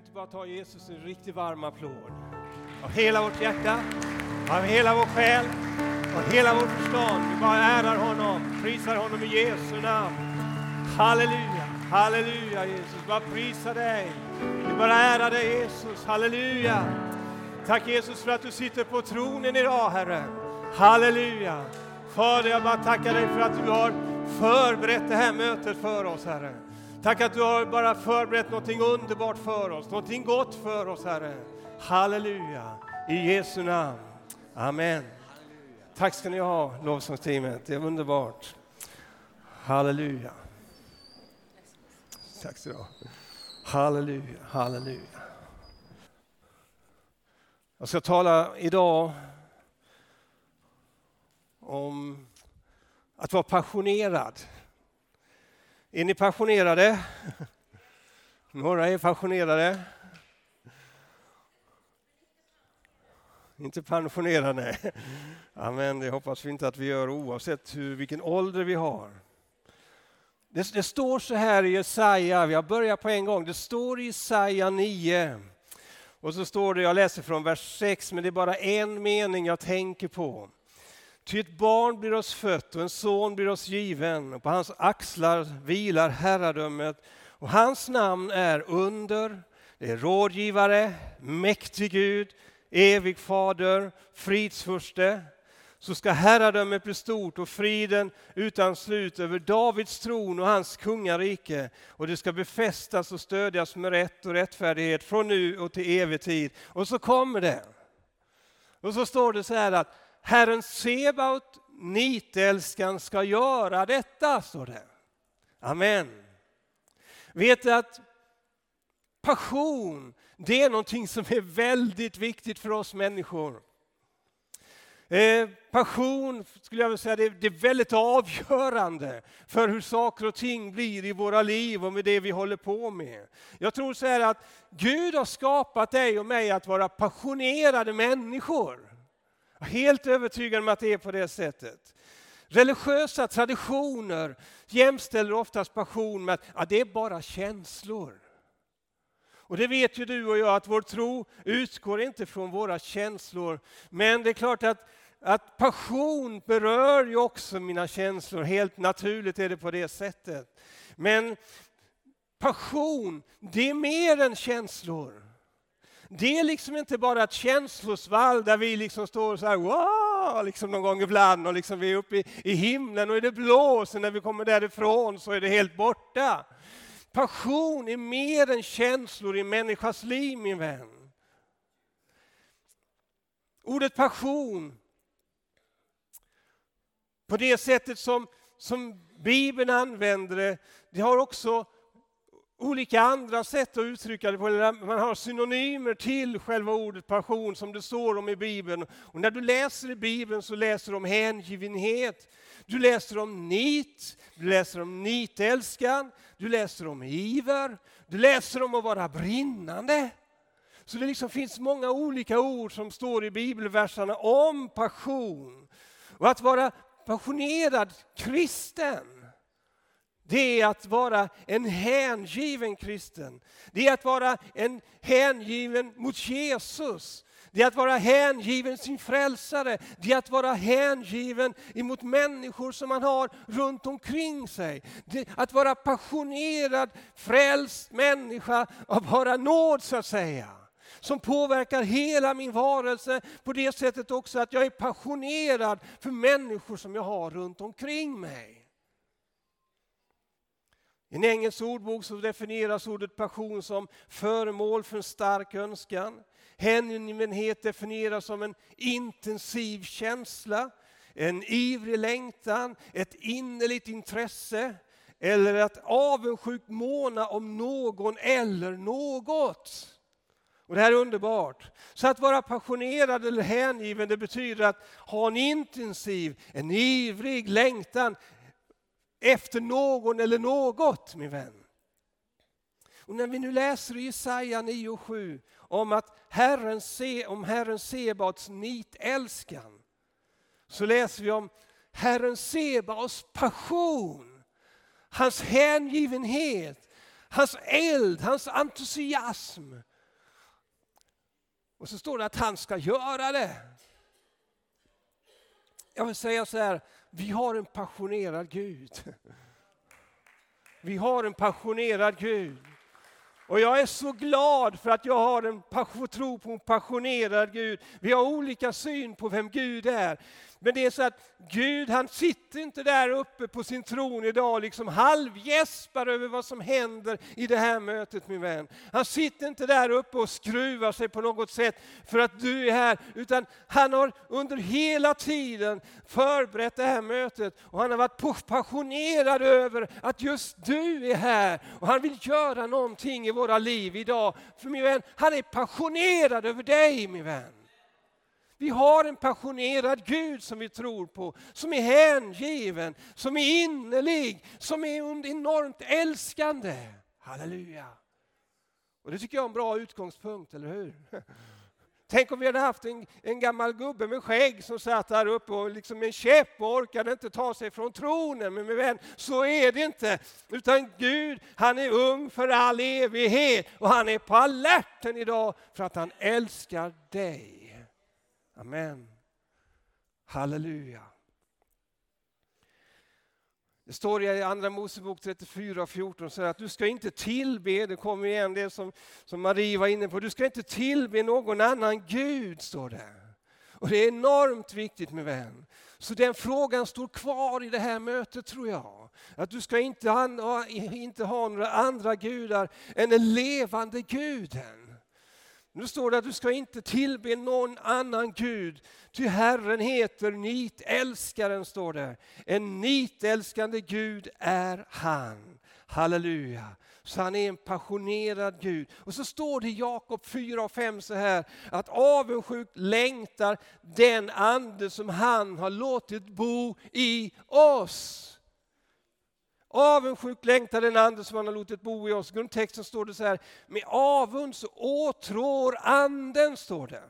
inte bara ta Jesus en riktigt varm applåd? Av hela vårt hjärta, av hela vår själ, av hela vårt förstånd. Vi bara ärar honom, prisar honom i Jesu namn. Halleluja, halleluja Jesus. Bara prisa dig. Vi bara ärar dig Jesus, halleluja. Tack Jesus för att du sitter på tronen idag Herre. Halleluja. Fader, jag bara tackar dig för att du har förberett det här mötet för oss Herre. Tack att du har bara förberett någonting underbart för oss, någonting gott för oss Herre. Halleluja, i Jesu namn. Amen. Tack ska ni ha lovsångsteamet, det är underbart. Halleluja. Tack ska du ha. Halleluja, halleluja. Jag ska tala idag om att vara passionerad. Är ni passionerade? Några är passionerade. Inte pensionerade, nej. Amen, det hoppas vi inte att vi gör oavsett hur, vilken ålder vi har. Det, det står så här i Jesaja, jag börjar på en gång, det står i Jesaja 9. Och så står det, jag läser från vers 6, men det är bara en mening jag tänker på. Ty ett barn blir oss fött och en son blir oss given och på hans axlar vilar herradömet och hans namn är under, det är rådgivare, mäktig Gud, evig fader, fridsfurste. Så ska herradömet bli stort och friden utan slut över Davids tron och hans kungarike. Och det ska befästas och stödjas med rätt och rättfärdighet från nu och till evig tid. Och så kommer det. Och så står det så här att Herren Sebaot, nitälskan, ska göra detta, står det. Amen. Vet du att passion, det är någonting som är väldigt viktigt för oss människor. Eh, passion skulle jag vilja säga, det är, det är väldigt avgörande för hur saker och ting blir i våra liv och med det vi håller på med. Jag tror så här att Gud har skapat dig och mig att vara passionerade människor. Helt övertygad om att det är på det sättet. Religiösa traditioner jämställer oftast passion med att ja, det är bara känslor. Och det vet ju du och jag att vår tro utgår inte från våra känslor. Men det är klart att, att passion berör ju också mina känslor. Helt naturligt är det på det sättet. Men passion, det är mer än känslor. Det är liksom inte bara ett känslosvall där vi liksom står så här, wow, liksom någon gång ibland och liksom vi är uppe i, i himlen och är det blåser när vi kommer därifrån så är det helt borta. Passion är mer än känslor i människas liv min vän. Ordet passion, på det sättet som, som Bibeln använder det, det har också olika andra sätt att uttrycka det på. Man har synonymer till själva ordet passion som det står om i Bibeln. Och när du läser i Bibeln så läser du om hängivenhet, du läser om nit, du läser om nitälskan, du läser om iver, du läser om att vara brinnande. Så det liksom finns många olika ord som står i bibelverserna om passion. Och att vara passionerad kristen det är att vara en hängiven kristen. Det är att vara en hängiven mot Jesus. Det är att vara hängiven sin frälsare. Det är att vara hängiven emot människor som man har runt omkring sig. Det att vara passionerad, frälst människa av bara nåd så att säga. Som påverkar hela min varelse på det sättet också att jag är passionerad för människor som jag har runt omkring mig. I en engelsk ordbok så definieras ordet passion som föremål för en stark önskan. Hängivenhet definieras som en intensiv känsla, en ivrig längtan, ett innerligt intresse eller att avundsjukt måna om någon eller något. Och Det här är underbart. Så att vara passionerad eller hängiven det betyder att ha en intensiv, en ivrig längtan efter någon eller något, min vän. Och när vi nu läser i Jesaja 9 och 7 om, att Herren se, om Herren Sebaots nitälskan, så läser vi om Herren Sebaots passion, hans hängivenhet, hans eld, hans entusiasm. Och så står det att han ska göra det. Jag vill säga så här, vi har en passionerad Gud. Vi har en passionerad Gud. Och jag är så glad för att jag har en tro på en passionerad Gud. Vi har olika syn på vem Gud är. Men det är så att Gud han sitter inte där uppe på sin tron idag liksom halvgäspar över vad som händer i det här mötet min vän. Han sitter inte där uppe och skruvar sig på något sätt för att du är här. Utan han har under hela tiden förberett det här mötet och han har varit passionerad över att just du är här. Och han vill göra någonting i våra liv idag. För min vän, han är passionerad över dig min vän. Vi har en passionerad Gud som vi tror på, som är hängiven, som är innerlig, som är enormt älskande. Halleluja! Och Det tycker jag är en bra utgångspunkt, eller hur? Tänk om vi hade haft en, en gammal gubbe med skägg som satt där uppe och liksom med en käpp och orkade inte ta sig från tronen. Men min vän, så är det inte. Utan Gud, han är ung för all evighet och han är på alerten idag för att han älskar dig. Amen. Halleluja. Det står i Andra Mosebok 34 och 14 så att du ska inte tillbe, det kommer igen det som, som Marie var inne på, du ska inte tillbe någon annan Gud, står det. Och det är enormt viktigt med vän. Så den frågan står kvar i det här mötet tror jag. Att du ska inte an, inte ha några andra gudar än den levande guden. Nu står det att du ska inte tillbe någon annan Gud, ty Herren heter nitälskaren, står det. En nitälskande Gud är han. Halleluja. Så han är en passionerad Gud. Och så står det i Jakob 4 och 5 så här, att avundsjukt längtar den ande som han har låtit bo i oss. Avundsjuk längtar den ande som han har låtit bo i oss. I Grundtexten står det så här, med avund så åtrår anden, står det.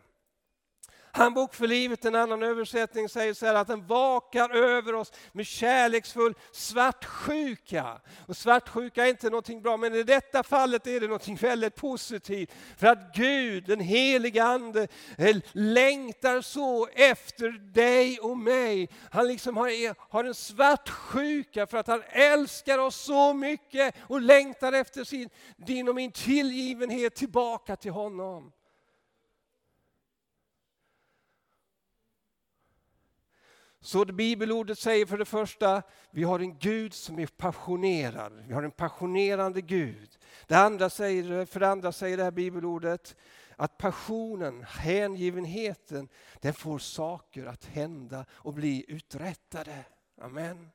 Handbok för livet, en annan översättning, säger så här att den vakar över oss med kärleksfull svartsjuka. Och svartsjuka är inte någonting bra, men i detta fallet är det någonting väldigt positivt. För att Gud, den heliga Ande, eh, längtar så efter dig och mig. Han liksom har, har en svartsjuka för att han älskar oss så mycket och längtar efter sin, din och min tillgivenhet tillbaka till honom. Så det bibelordet säger för det första, vi har en Gud som är passionerad. Vi har en passionerande Gud. Det andra säger, för det andra säger det här bibelordet att passionen, hängivenheten, den får saker att hända och bli uträttade. Amen.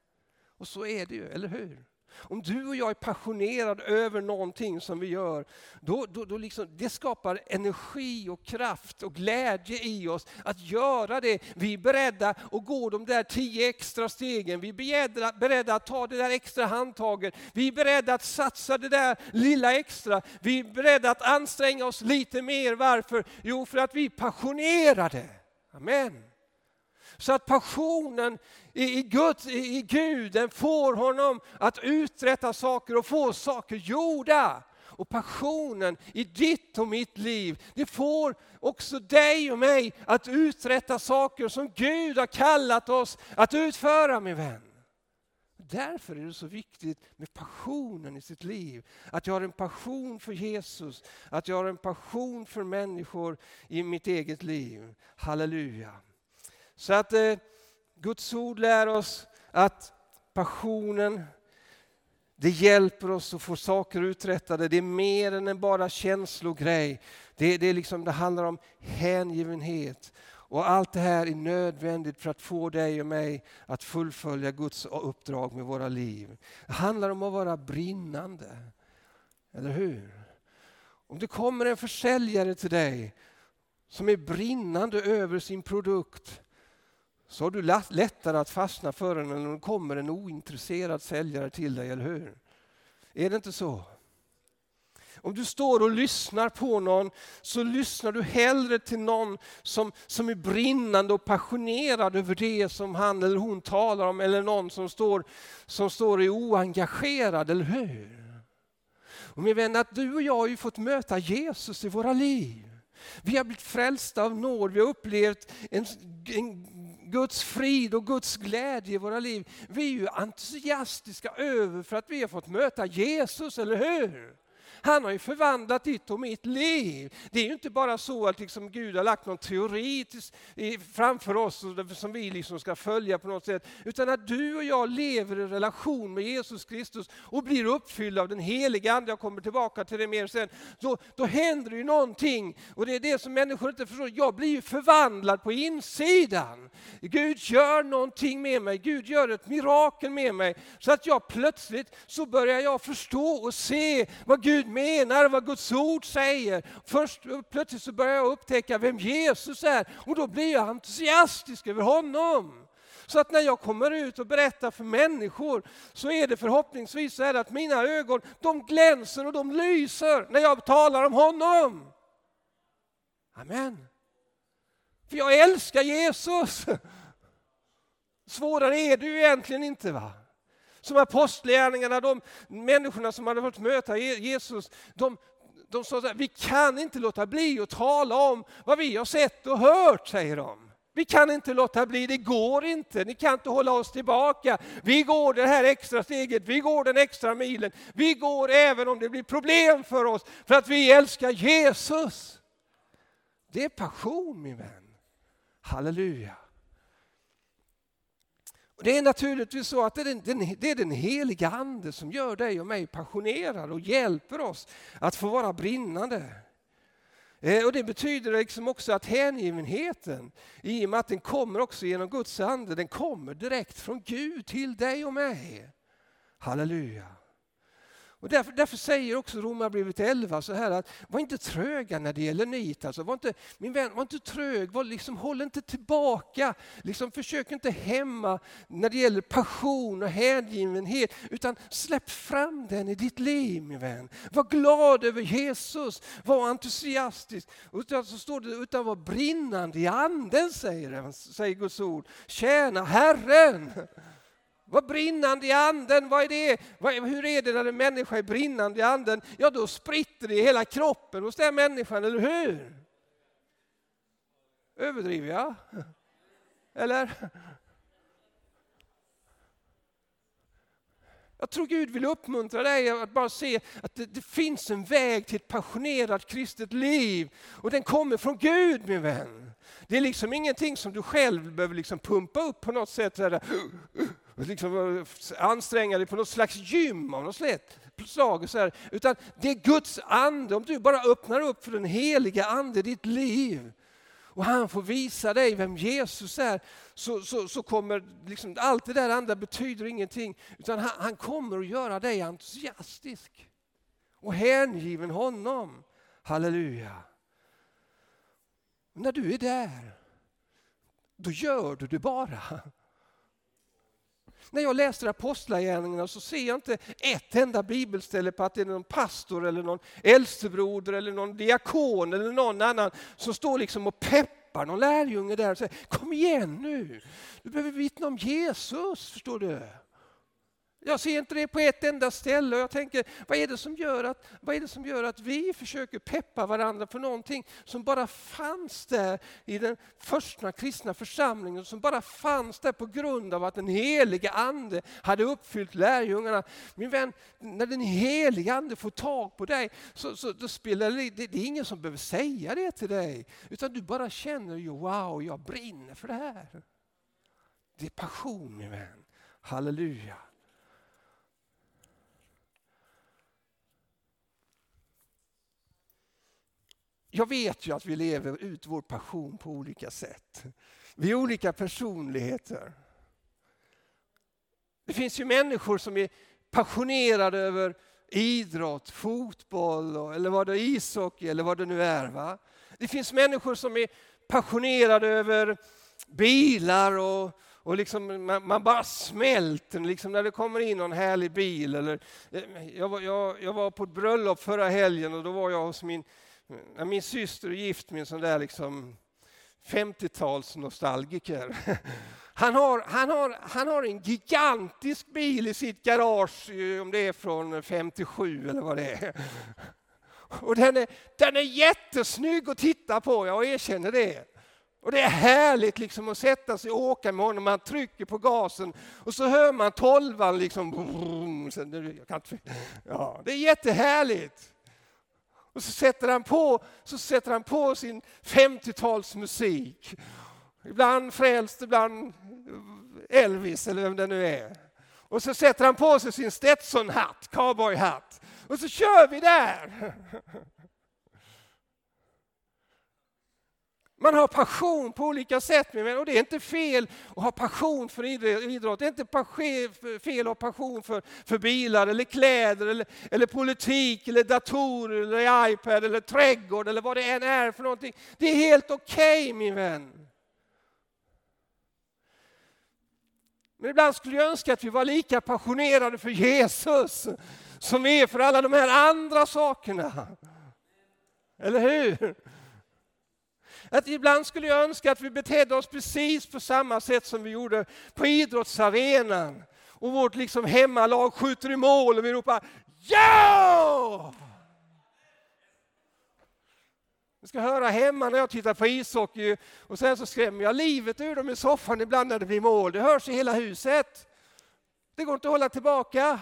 Och så är det ju, eller hur? Om du och jag är passionerad över någonting som vi gör, då, då, då liksom, det skapar energi och kraft och glädje i oss att göra det. Vi är beredda att gå de där tio extra stegen, vi är beredda, beredda att ta det där extra handtaget, vi är beredda att satsa det där lilla extra, vi är beredda att anstränga oss lite mer. Varför? Jo, för att vi är passionerade. Amen. Så att passionen i, Gud, i Gud den får honom att uträtta saker och få saker gjorda. Och passionen i ditt och mitt liv, det får också dig och mig att uträtta saker som Gud har kallat oss att utföra min vän. Därför är det så viktigt med passionen i sitt liv. Att jag har en passion för Jesus, att jag har en passion för människor i mitt eget liv. Halleluja. Så att eh, Guds ord lär oss att passionen, det hjälper oss att få saker uträttade. Det är mer än en bara känslogrej. Det, det, är liksom, det handlar om hängivenhet. Och allt det här är nödvändigt för att få dig och mig att fullfölja Guds uppdrag med våra liv. Det handlar om att vara brinnande. Eller hur? Om det kommer en försäljare till dig som är brinnande över sin produkt så har du lättare att fastna för den än om det kommer en ointresserad säljare till dig, eller hur? Är det inte så? Om du står och lyssnar på någon så lyssnar du hellre till någon som, som är brinnande och passionerad över det som han eller hon talar om eller någon som står, som står är oengagerad, eller hur? Och min vän, att du och jag har ju fått möta Jesus i våra liv. Vi har blivit frälsta av nåd, vi har upplevt en, en Guds frid och Guds glädje i våra liv. Vi är ju entusiastiska över för att vi har fått möta Jesus, eller hur? Han har ju förvandlat ditt och mitt liv. Det är ju inte bara så att liksom Gud har lagt någon teori framför oss som vi liksom ska följa på något sätt. Utan att du och jag lever i relation med Jesus Kristus och blir uppfyllda av den heliga Ande, jag kommer tillbaka till det mer sen, då, då händer det ju någonting. Och det är det som människor inte förstår. Jag blir ju förvandlad på insidan. Gud gör någonting med mig, Gud gör ett mirakel med mig. Så att jag plötsligt så börjar jag förstå och se vad Gud menar, vad Guds ord säger. Först plötsligt så börjar jag upptäcka vem Jesus är och då blir jag entusiastisk över honom. Så att när jag kommer ut och berättar för människor så är det förhoppningsvis så att mina ögon de glänser och de lyser när jag talar om honom. Amen. För jag älskar Jesus. Svårare är det ju egentligen inte. va? Som apostlagärningarna, de människorna som hade fått möta Jesus, de, de sa så här, vi kan inte låta bli att tala om vad vi har sett och hört, säger de. Vi kan inte låta bli, det går inte, ni kan inte hålla oss tillbaka. Vi går det här extra steget, vi går den extra milen. Vi går även om det blir problem för oss, för att vi älskar Jesus. Det är passion min vän. Halleluja. Det är naturligtvis så att det är, den, det är den heliga Ande som gör dig och mig passionerade och hjälper oss att få vara brinnande. Eh, och Det betyder liksom också att hängivenheten, i och med att den kommer också genom Guds ande, den kommer direkt från Gud till dig och mig. Halleluja. Och därför, därför säger också Romarbrevet 11 så här att var inte tröga när det gäller nit. Alltså, var inte, min vän, var inte trög, var liksom, håll inte tillbaka. Liksom, försök inte hämma när det gäller passion och hängivenhet. Utan släpp fram den i ditt liv min vän. Var glad över Jesus, var entusiastisk. Utan, så står det, utan var brinnande i anden säger, säger Guds ord. Tjäna Herren. Var brinnande i anden, vad är det? Hur är det när en människa är brinnande i anden? Ja, då spritter det i hela kroppen hos den människan, eller hur? Överdriver jag? Eller? Jag tror Gud vill uppmuntra dig att bara se att det, det, finns en väg till ett passionerat kristet liv. Och den kommer från Gud min vän. Det är liksom ingenting som du själv behöver liksom pumpa upp på något sätt liksom eh, anstränga dig på något slags gym av något slag. Så här. Utan det är Guds ande, om du bara öppnar upp för den heliga ande i ditt liv och han får visa dig vem Jesus är, så, så, så kommer liksom, allt det där andra betyder ingenting. Utan han, han kommer att göra dig entusiastisk och hängiven honom. Halleluja. Och när du är där, då gör du det bara. När jag läser Apostlagärningarna så ser jag inte ett enda bibelställe på att det är någon pastor eller någon äldstebroder eller någon diakon eller någon annan som står liksom och peppar någon lärjunge där och säger kom igen nu, du behöver vittna om Jesus, förstår du. Jag ser inte det på ett enda ställe och jag tänker, vad är, det som gör att, vad är det som gör att vi försöker peppa varandra för någonting som bara fanns där i den första kristna församlingen, som bara fanns där på grund av att den heliga Ande hade uppfyllt lärjungarna. Min vän, när den heliga Ande får tag på dig så, så då spelar det, det, det är ingen som behöver säga det till dig, utan du bara känner, wow, jag brinner för det här. Det är passion min vän. Halleluja. Jag vet ju att vi lever ut vår passion på olika sätt. Vi är olika personligheter. Det finns ju människor som är passionerade över idrott, fotboll, eller vad det är, ishockey eller vad det nu är. Va? Det finns människor som är passionerade över bilar och, och liksom man, man, bara smälter liksom när det kommer in någon härlig bil. Eller, jag, var, jag, jag var på ett bröllop förra helgen och då var jag hos min min syster är gift med en sån där liksom 50-tals nostalgiker. Han har, han, har, han har en gigantisk bil i sitt garage, eh, om det är från 57 eller vad det är. Och den är, den är jättesnygg att titta på, jag erkänner det. Och det är härligt liksom att sätta sig och åka med honom. Man trycker på gasen och så hör man tolvan liksom. Ja, det är jättehärligt. Och så sätter han på, så sätter han på sin 50-talsmusik. Ibland frälst, ibland Elvis eller vem det nu är. Och så sätter han på sig sin Stetson-hatt, cowboyhatt. Och så kör vi där. Man har passion på olika sätt, och det är inte fel att ha passion för idrott. Det är inte fel att ha passion för, för bilar, eller kläder, eller, eller politik, eller datorer, eller iPad, eller trädgård, eller vad det än är för någonting. Det är helt okej, okay, min vän. Men ibland skulle jag önska att vi var lika passionerade för Jesus som vi är för alla de här andra sakerna. Eller hur? Att ibland skulle jag önska att vi betedde oss precis på samma sätt som vi gjorde på idrottsarenan. Och vårt liksom hemmalag skjuter i mål och vi ropar ja! Ni ska höra hemma när jag tittar på ishockey och sen så skrämmer jag livet ur dem i soffan ibland när det blir mål. Det hörs i hela huset. Det går inte att hålla tillbaka.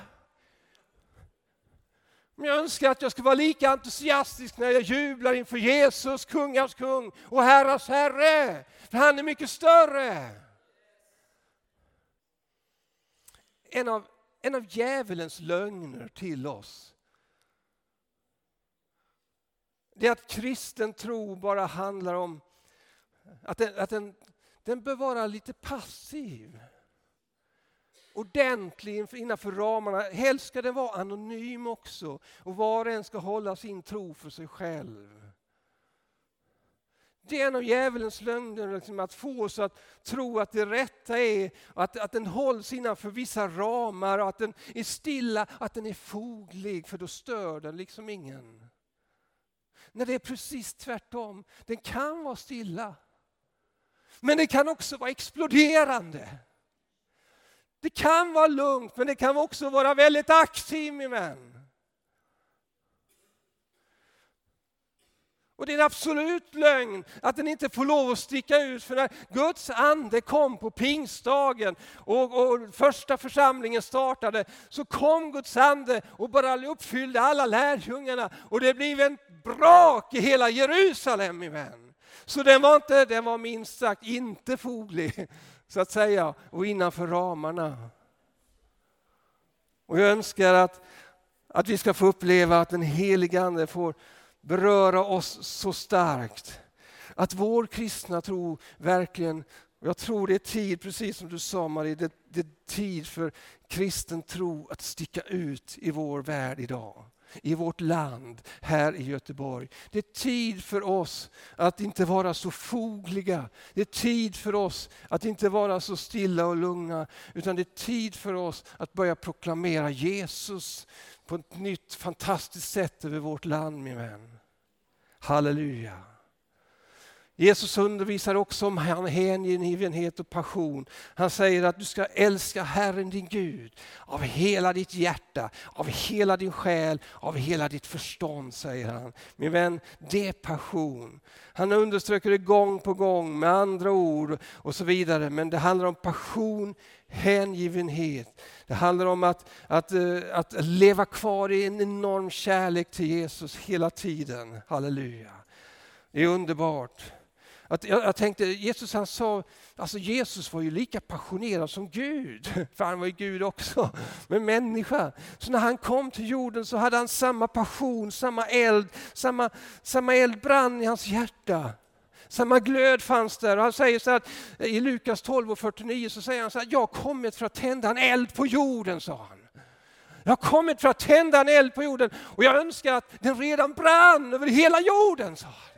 Men jag önskar att jag skulle vara lika entusiastisk när jag jublar inför Jesus, kungars kung och herrars herre. För han är mycket större. En av, en av djävulens lögner till oss det är att kristen tro bara handlar om att den, att den, den bör vara lite passiv ordentlig innanför ramarna. Helst ska den vara anonym också och var och en ska hålla sin tro för sig själv. Det är en av djävulens lögner, liksom att få oss att tro att det rätta är att, att den hålls innanför vissa ramar och att den är stilla, att den är foglig, för då stör den liksom ingen. När det är precis tvärtom. Den kan vara stilla. Men den kan också vara exploderande. Det kan vara lugnt, men det kan också vara väldigt aktiv, min vän. Och det är en absolut lögn att den inte får lov att sticka ut. För när Guds ande kom på pingstdagen och, och första församlingen startade så kom Guds ande och bara uppfyllde alla lärjungarna. Och det blev en brak i hela Jerusalem min vän. Så den var, inte, den var minst sagt inte foglig så att säga och innanför ramarna. Och jag önskar att, att vi ska få uppleva att den helige Ande får beröra oss så starkt. Att vår kristna tro verkligen, jag tror det är tid, precis som du sa Marie, det, det är tid för kristen tro att sticka ut i vår värld idag i vårt land, här i Göteborg. Det är tid för oss att inte vara så fogliga. Det är tid för oss att inte vara så stilla och lugna, utan det är tid för oss att börja proklamera Jesus på ett nytt fantastiskt sätt över vårt land, min vän. Halleluja. Jesus undervisar också om hängivenhet och passion. Han säger att du ska älska Herren din Gud av hela ditt hjärta, av hela din själ, av hela ditt förstånd, säger han. Min vän, det är passion. Han understryker det gång på gång med andra ord och så vidare. Men det handlar om passion, hängivenhet. Det handlar om att, att, eh, att leva kvar i en enorm kärlek till Jesus hela tiden. Halleluja. Det är underbart. Att jag, jag, tänkte, Jesus han sa, alltså Jesus var ju lika passionerad som Gud, för han var ju Gud också, men människa. Så när han kom till jorden så hade han samma passion, samma eld, samma, samma eld brann i hans hjärta. Samma glöd fanns där. Och han säger så att i Lukas 12 och 49 så säger han så här, jag har kommit för att tända en eld på jorden, sa han. Jag har kommit för att tända en eld på jorden och jag önskar att den redan brann över hela jorden, sa han.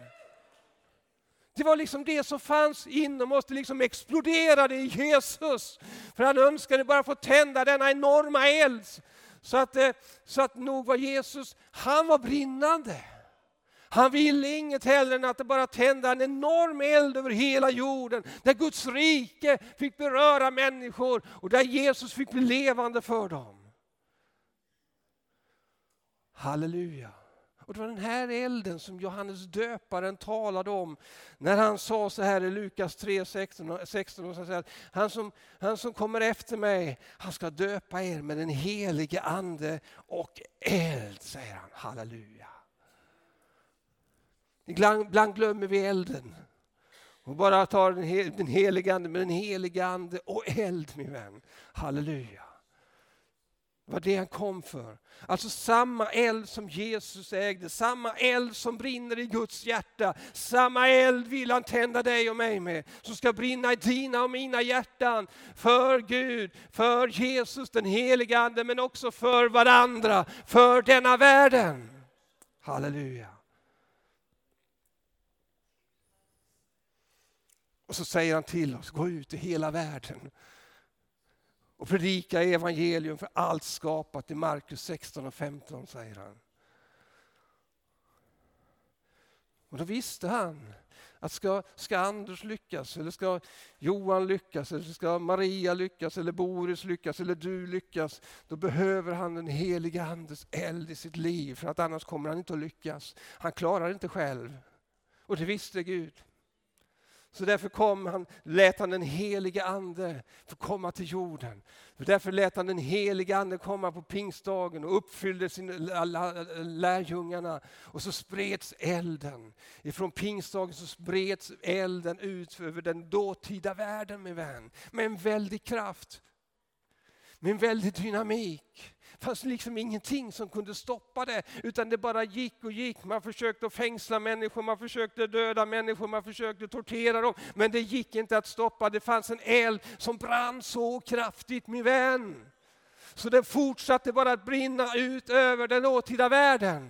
Det var liksom det som fanns inom oss, det liksom exploderade i Jesus. För han önskade bara få tända denna enorma eld. Så att, eh, så att nog var Jesus, han var brinnande. Han ville inget hellre än att det bara tända en enorm eld över hela jorden, där Guds rike fick beröra människor och där Jesus fick bli levande för dem. Halleluja. Och det var den här elden som Johannes döparen talade om när han sa så här i Lukas 3, 16, 16 och så här, han, som, han som kommer efter mig, han ska döpa er med den helige ande och eld, säger han. Halleluja. Ibland glömmer vi elden och bara tar den helige ande med den helige ande och eld min vän. Halleluja. Det var det han kom för. Alltså samma eld som Jesus ägde, samma eld som brinner i Guds hjärta. Samma eld vill han tända dig och mig med, som ska brinna i dina och mina hjärtan. För Gud, för Jesus den helige Ande, men också för varandra, för denna världen. Halleluja. Och så säger han till oss, gå ut i hela världen och predika evangelium för allt skapat i Markus 16 och 15 säger han. Och då visste han att ska, ska Anders lyckas, eller ska Johan lyckas, eller ska Maria lyckas, eller Boris lyckas, eller du lyckas, då behöver han den heliga Andes eld i sitt liv, för att annars kommer han inte att lyckas. Han klarar inte själv. Och det visste Gud. Så därför kom han, lät han den helige ande få komma till jorden. Därför lät han den helige ande komma på pingstdagen och uppfyllde sina lärjungarna. Och så spreds elden. Ifrån pingstdagen så spreds elden ut över den dåtida världen min vän. Med en väldig kraft. Med en väldig dynamik. Det fanns liksom ingenting som kunde stoppa det, utan det bara gick och gick. Man försökte fängsla människor, man försökte döda människor, man försökte tortera dem, men det gick inte att stoppa. Det fanns en eld som brann så kraftigt, min vän. Så den fortsatte bara att brinna ut över den dåtida världen.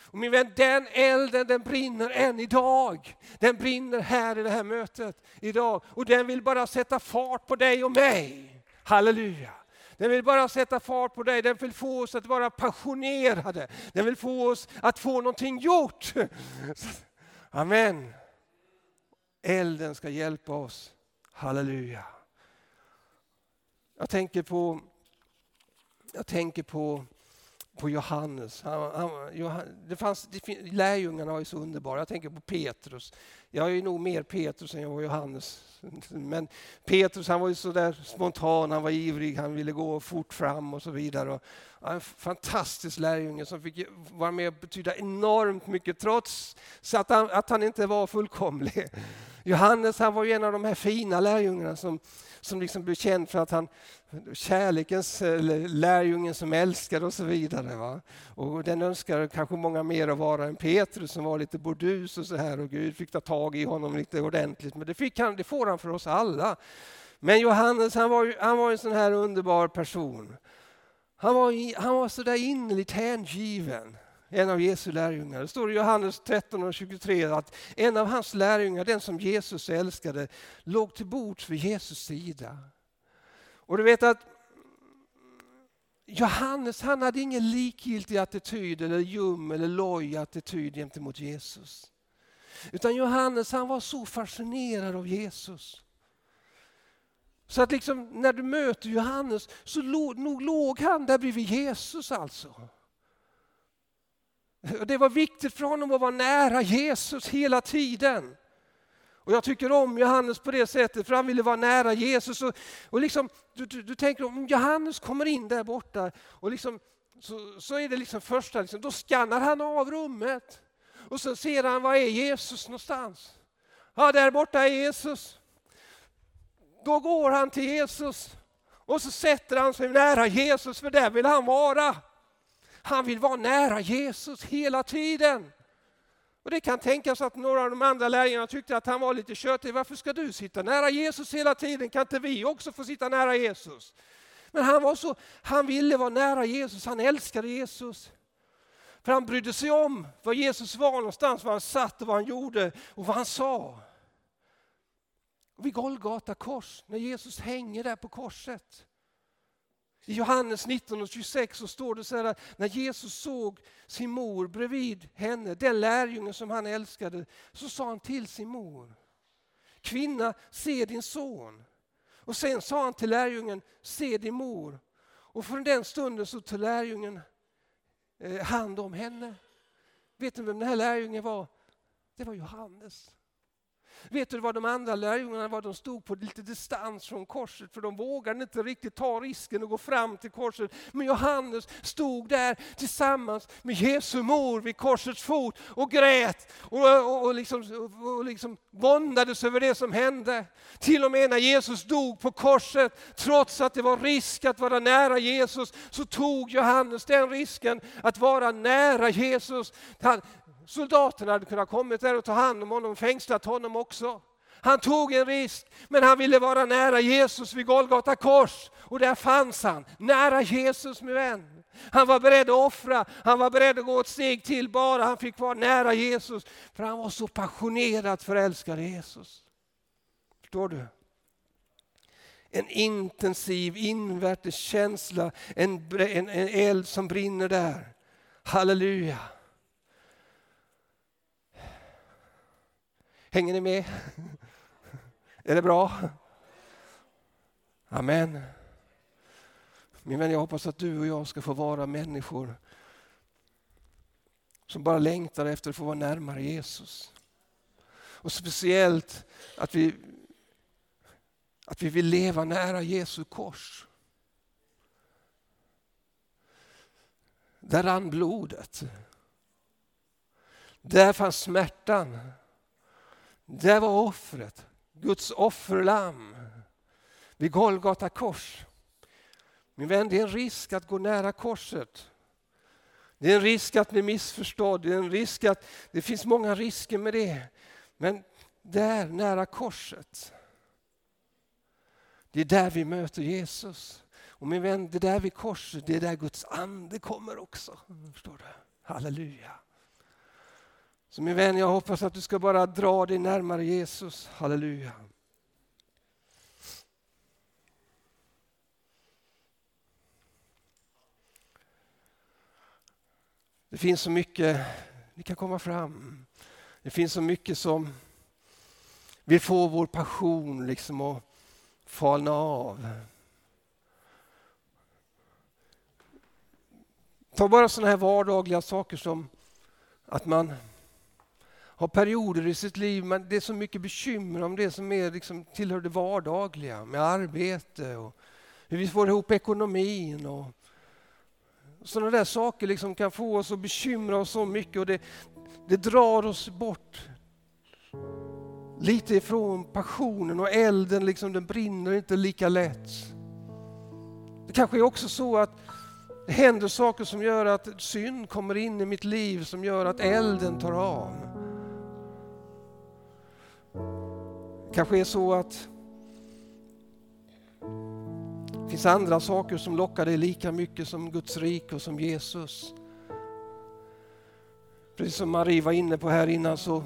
Och min vän, den elden den brinner än idag. Den brinner här i det här mötet idag. Och den vill bara sätta fart på dig och mig. Halleluja. Den vill bara sätta fart på dig, den vill få oss att vara passionerade. Den vill få oss att få någonting gjort. Amen. Elden ska hjälpa oss. Halleluja. Jag tänker på, jag tänker på, på Johannes. Han, han, det fanns, det, lärjungarna var ju så underbara. Jag tänker på Petrus. Jag är nog mer Petrus än jag var Johannes. Men Petrus han var ju så där spontan, han var ivrig, han ville gå fort fram och så vidare. Och en fantastisk lärjunge som fick vara med och betyda enormt mycket trots att han, att han inte var fullkomlig. Johannes han var ju en av de här fina lärjungarna som, som liksom blev känd för att han kärlekens eh, lärjungen som älskar och så vidare. Va? Och den önskar kanske många mer att vara än Petrus som var lite burdus och så här och Gud fick ta tag i honom lite ordentligt. Men det, fick han, det får han för oss alla. Men Johannes han var, han var en sån här underbar person. Han var, han var så där innerligt hängiven en av Jesu lärjungar. Det står i Johannes 13 och 23 att en av hans lärjungar, den som Jesus älskade, låg till bords vid Jesus sida. Och du vet att Johannes han hade ingen likgiltig attityd eller ljum eller loj attityd gentemot Jesus. Utan Johannes han var så fascinerad av Jesus. Så att liksom, när du möter Johannes så låg, nog låg han där bredvid Jesus alltså. Det var viktigt för honom att vara nära Jesus hela tiden. Och Jag tycker om Johannes på det sättet, för han ville vara nära Jesus. Och, och liksom, du, du, du tänker om Johannes kommer in där borta, och liksom, så, så är det liksom första, liksom, då skannar han av rummet. Och så ser han, var är Jesus någonstans? Ja, där borta är Jesus. Då går han till Jesus och så sätter han sig nära Jesus, för där vill han vara. Han vill vara nära Jesus hela tiden. Och Det kan tänkas att några av de andra lärjungarna tyckte att han var lite tjötig. Varför ska du sitta nära Jesus hela tiden? Kan inte vi också få sitta nära Jesus? Men han, var så, han ville vara nära Jesus, han älskade Jesus. För han brydde sig om var Jesus var någonstans, var han satt och vad han gjorde och vad han sa. Och vid Golgata kors, när Jesus hänger där på korset. I Johannes 19 och 26 så står det så här att när Jesus såg sin mor bredvid henne, den lärjungen som han älskade, så sa han till sin mor, kvinna se din son. Och sen sa han till lärjungen, se din mor. Och från den stunden så tog lärjungen eh, hand om henne. Vet ni vem den här lärjungen var? Det var Johannes. Vet du vad de andra lärjungarna var? De stod på lite distans från korset för de vågade inte riktigt ta risken och gå fram till korset. Men Johannes stod där tillsammans med Jesu mor vid korsets fot och grät och, och, och, liksom, och liksom våndades över det som hände. Till och med när Jesus dog på korset, trots att det var risk att vara nära Jesus, så tog Johannes den risken att vara nära Jesus. Han, Soldaterna hade kunnat kommit där och ta hand om honom och fängslat honom också. Han tog en risk, men han ville vara nära Jesus vid Golgata kors. Och där fanns han, nära Jesus min vän. Han var beredd att offra, han var beredd att gå ett steg till bara han fick vara nära Jesus. För han var så passionerat förälskad i Jesus. Förstår du? En intensiv invärtes känsla, en, en, en eld som brinner där. Halleluja. Hänger ni med? Är det bra? Amen. Min vän, jag hoppas att du och jag ska få vara människor som bara längtar efter att få vara närmare Jesus. Och speciellt att vi, att vi vill leva nära Jesu kors. Där rann blodet. Där fanns smärtan. Det var offret, Guds offerlamm vid Golgata kors. Min vän, det är en risk att gå nära korset. Det är en risk att bli missförstådd, det är en risk att det finns många risker med det. Men där, nära korset, det är där vi möter Jesus. Och min vän, det där vid korset, det är där Guds ande kommer också. Förstår du? Halleluja. Så min vän, jag hoppas att du ska bara dra dig närmare Jesus. Halleluja. Det finns så mycket, vi kan komma fram. Det finns så mycket som vill få vår passion liksom att falna av. Ta bara sådana här vardagliga saker som att man har perioder i sitt liv, men det är så mycket bekymmer om det som är, liksom, tillhör det vardagliga med arbete och hur vi får ihop ekonomin. Och sådana där saker liksom kan få oss att bekymra oss så mycket och det, det drar oss bort lite ifrån passionen och elden liksom, den brinner inte lika lätt. Det kanske är också så att det händer saker som gör att synd kommer in i mitt liv som gör att elden tar av. kanske är så att det finns andra saker som lockar dig lika mycket som Guds rike och som Jesus. Precis som Marie var inne på här innan så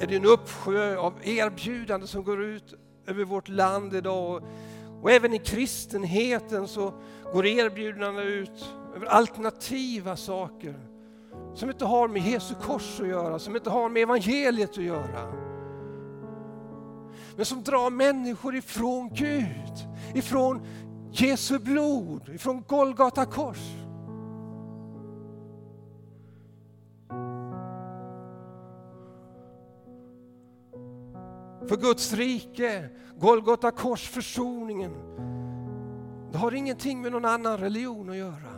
är det en uppsjö av erbjudanden som går ut över vårt land idag. Och även i kristenheten så går erbjudandena ut över alternativa saker som inte har med Jesu kors att göra, som inte har med evangeliet att göra men som drar människor ifrån Gud, ifrån Jesu blod, ifrån Golgata kors. För Guds rike, Golgata kors, försoningen, det har ingenting med någon annan religion att göra.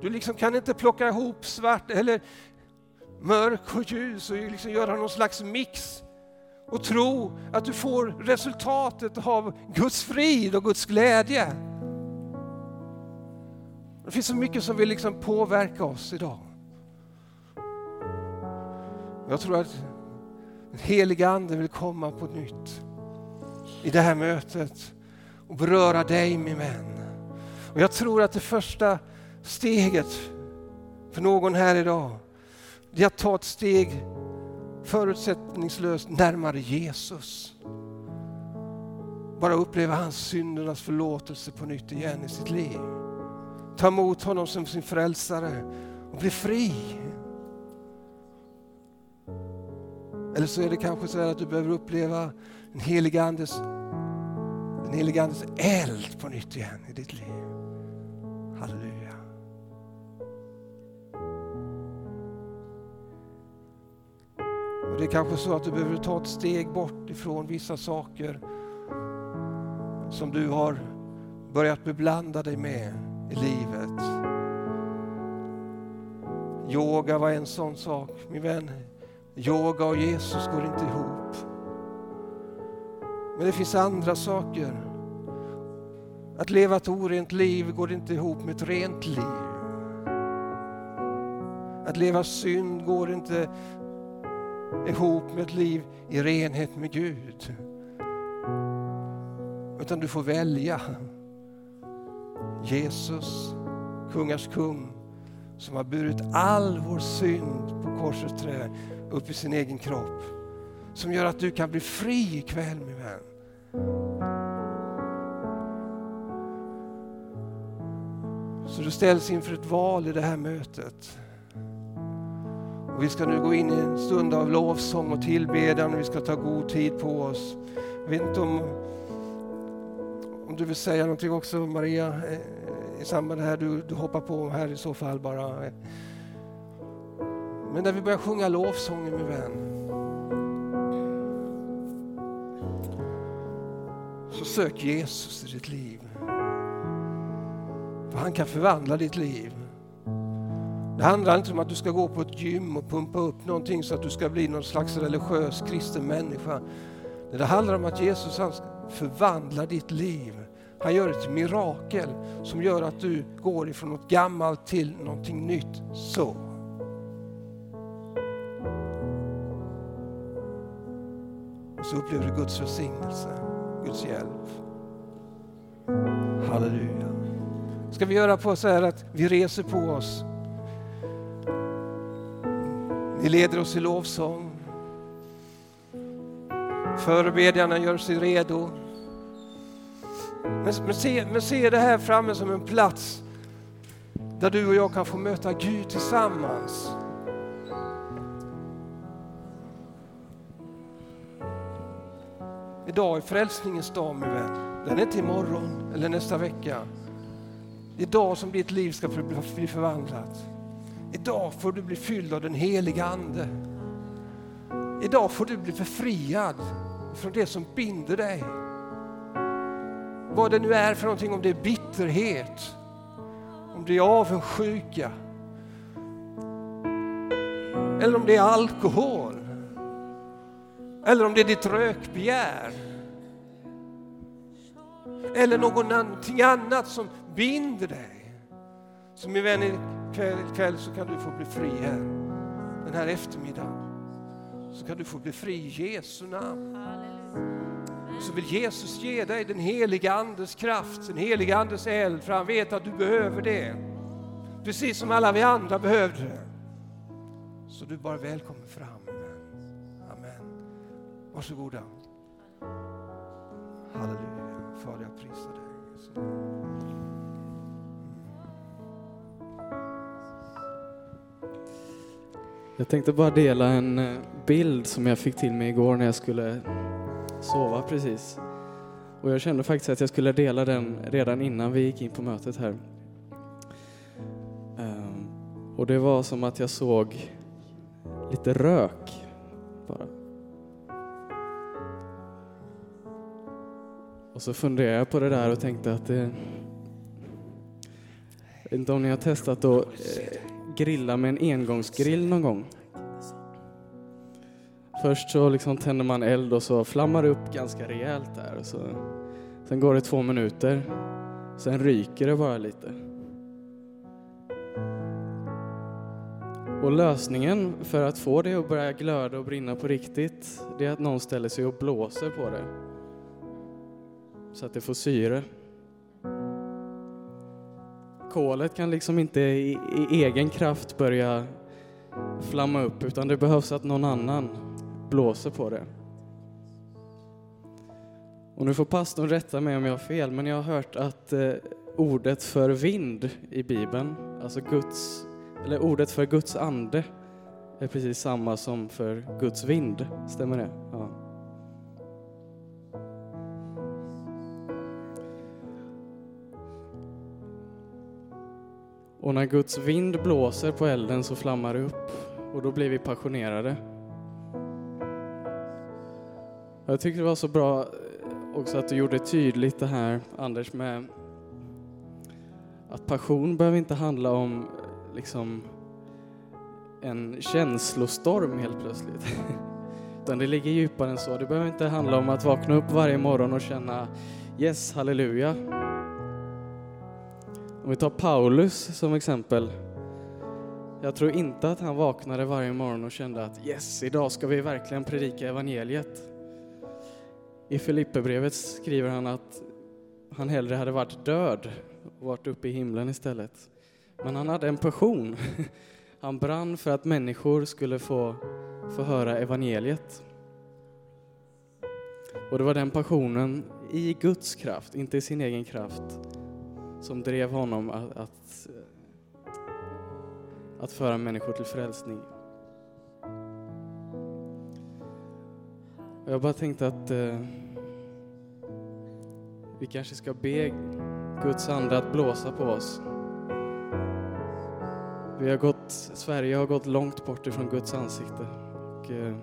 Du liksom kan inte plocka ihop svart eller mörk och ljus och liksom göra någon slags mix och tro att du får resultatet av Guds frid och Guds glädje. Det finns så mycket som vill liksom påverka oss idag. Jag tror att den heliga Ande vill komma på nytt i det här mötet och beröra dig min vän. Och jag tror att det första steget för någon här idag att ta ett steg förutsättningslöst närmare Jesus. bara uppleva hans syndernas förlåtelse på nytt igen i sitt liv. Ta emot honom som sin frälsare och bli fri. Eller så är det kanske så att du behöver uppleva den helige Andes, den helige Andes eld på nytt igen i ditt liv. Och det är kanske så att du behöver ta ett steg bort ifrån vissa saker som du har börjat beblanda dig med i livet. Yoga var en sån sak, min vän. Yoga och Jesus går inte ihop. Men det finns andra saker. Att leva ett orent liv går inte ihop med ett rent liv. Att leva synd går inte ihop med ett liv i renhet med Gud. Utan du får välja. Jesus, kungars kung, som har burit all vår synd på korsets trä upp i sin egen kropp. Som gör att du kan bli fri ikväll min vän. Så du ställs inför ett val i det här mötet. Och vi ska nu gå in i en stund av lovsång och tillbedjan och vi ska ta god tid på oss. Jag vet inte om, om du vill säga någonting också Maria eh, i samband med det här. Du, du hoppar på här i så fall bara. Men när vi börjar sjunga lovsången min vän. Så sök Jesus i ditt liv. För han kan förvandla ditt liv. Det handlar inte om att du ska gå på ett gym och pumpa upp någonting så att du ska bli någon slags religiös kristen människa. Det handlar om att Jesus han förvandlar ditt liv. Han gör ett mirakel som gör att du går ifrån något gammalt till någonting nytt. Så. Och så upplever du Guds välsignelse, Guds hjälp. Halleluja. Ska vi göra på så här att vi reser på oss ni leder oss i lovsång. Förebedjarna gör sig redo. Men, men, se, men se det här framme som en plats där du och jag kan få möta Gud tillsammans. Idag är frälsningens dag min vän. Den är inte imorgon eller nästa vecka. Idag som ditt liv ska bli förvandlat. Idag får du bli fylld av den heliga Ande. Idag får du bli befriad från det som binder dig. Vad det nu är för någonting, om det är bitterhet, om det är avundsjuka, eller om det är alkohol, eller om det är ditt rökbegär. Eller någonting annat som binder dig. Så min vän, kväll, kväll så kan du få bli fri här. Den här eftermiddagen. Så kan du få bli fri i Jesu namn. Så vill Jesus ge dig den heliga Andes kraft, den heliga Andes eld, för han vet att du behöver det. Precis som alla vi andra behövde det. Så du är bara välkommen fram. Amen. Varsågoda. Halleluja. Fader, jag prisar dig. Jag tänkte bara dela en eh, bild som jag fick till mig igår när jag skulle sova precis. Och jag kände faktiskt att jag skulle dela den redan innan vi gick in på mötet här. Ehm, och det var som att jag såg lite rök bara. Och så funderade jag på det där och tänkte att det... Jag vet inte om ni har testat att eh, grilla med en engångsgrill någon gång. Först så liksom tänder man eld och så flammar det upp ganska rejält där. Och så, sen går det två minuter, sen ryker det bara lite. Och lösningen för att få det att börja glöda och brinna på riktigt, det är att någon ställer sig och blåser på det. Så att det får syre kolet kan liksom inte i, i, egen kraft börja flamma upp utan det behövs att någon annan blåser på det. Och nu får pastorn rätta mig om jag har fel, men jag har hört att eh, ordet för vind i Bibeln, alltså Guds, eller ordet för Guds ande, är precis samma som för Guds vind. Stämmer det? Ja. Och när Guds vind blåser på elden så flammar det upp och då blir vi passionerade. Jag tyckte det var så bra eh, också att du gjorde tydligt det här, Anders, med att passion behöver inte handla om eh, liksom en känslostorm helt plötsligt. Utan det ligger djupare än så. Det behöver inte handla om att vakna upp varje morgon och känna Yes, halleluja. Om vi tar Paulus som exempel. Jag tror inte att han vaknade varje morgon och kände att yes, idag ska vi verkligen predika evangeliet. I Filipperbrevet skriver han att han hellre hade varit död och varit uppe i himlen istället. Men han hade en passion. Han brann för att människor skulle få, få höra evangeliet. Och det var den passionen i Guds kraft, inte i sin egen kraft, som drev honom att, att, eh, att föra människor till frälsning. Och jag bara tänkte att eh, vi kanske ska be Guds ande att blåsa på oss. Vi har gått, Sverige har gått långt bort ifrån Guds ansikte och eh,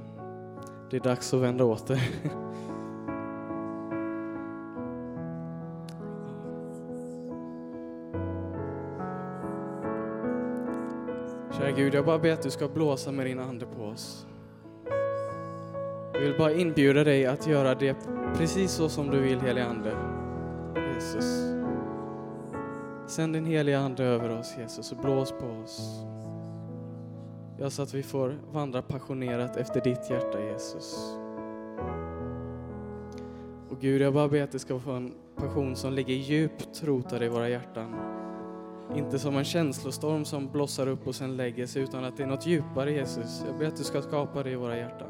det är dags att vända åter. Gud, jag bara ber att du ska blåsa med din ande på oss. Jag vill bara inbjuda dig att göra det precis så som du vill, helige Ande. Jesus. Sänd din heliga Ande över oss, Jesus, och blås på oss. Ja, så att vi får vandra passionerat efter ditt hjärta, Jesus. Och Gud, jag bara ber att det ska få en passion som ligger djupt rotad i våra hjärtan. Inte som en känslostorm som blossar upp och sen lägger sig, utan att det är något djupare, Jesus. Jag ber att du ska skapa det i våra hjärtan.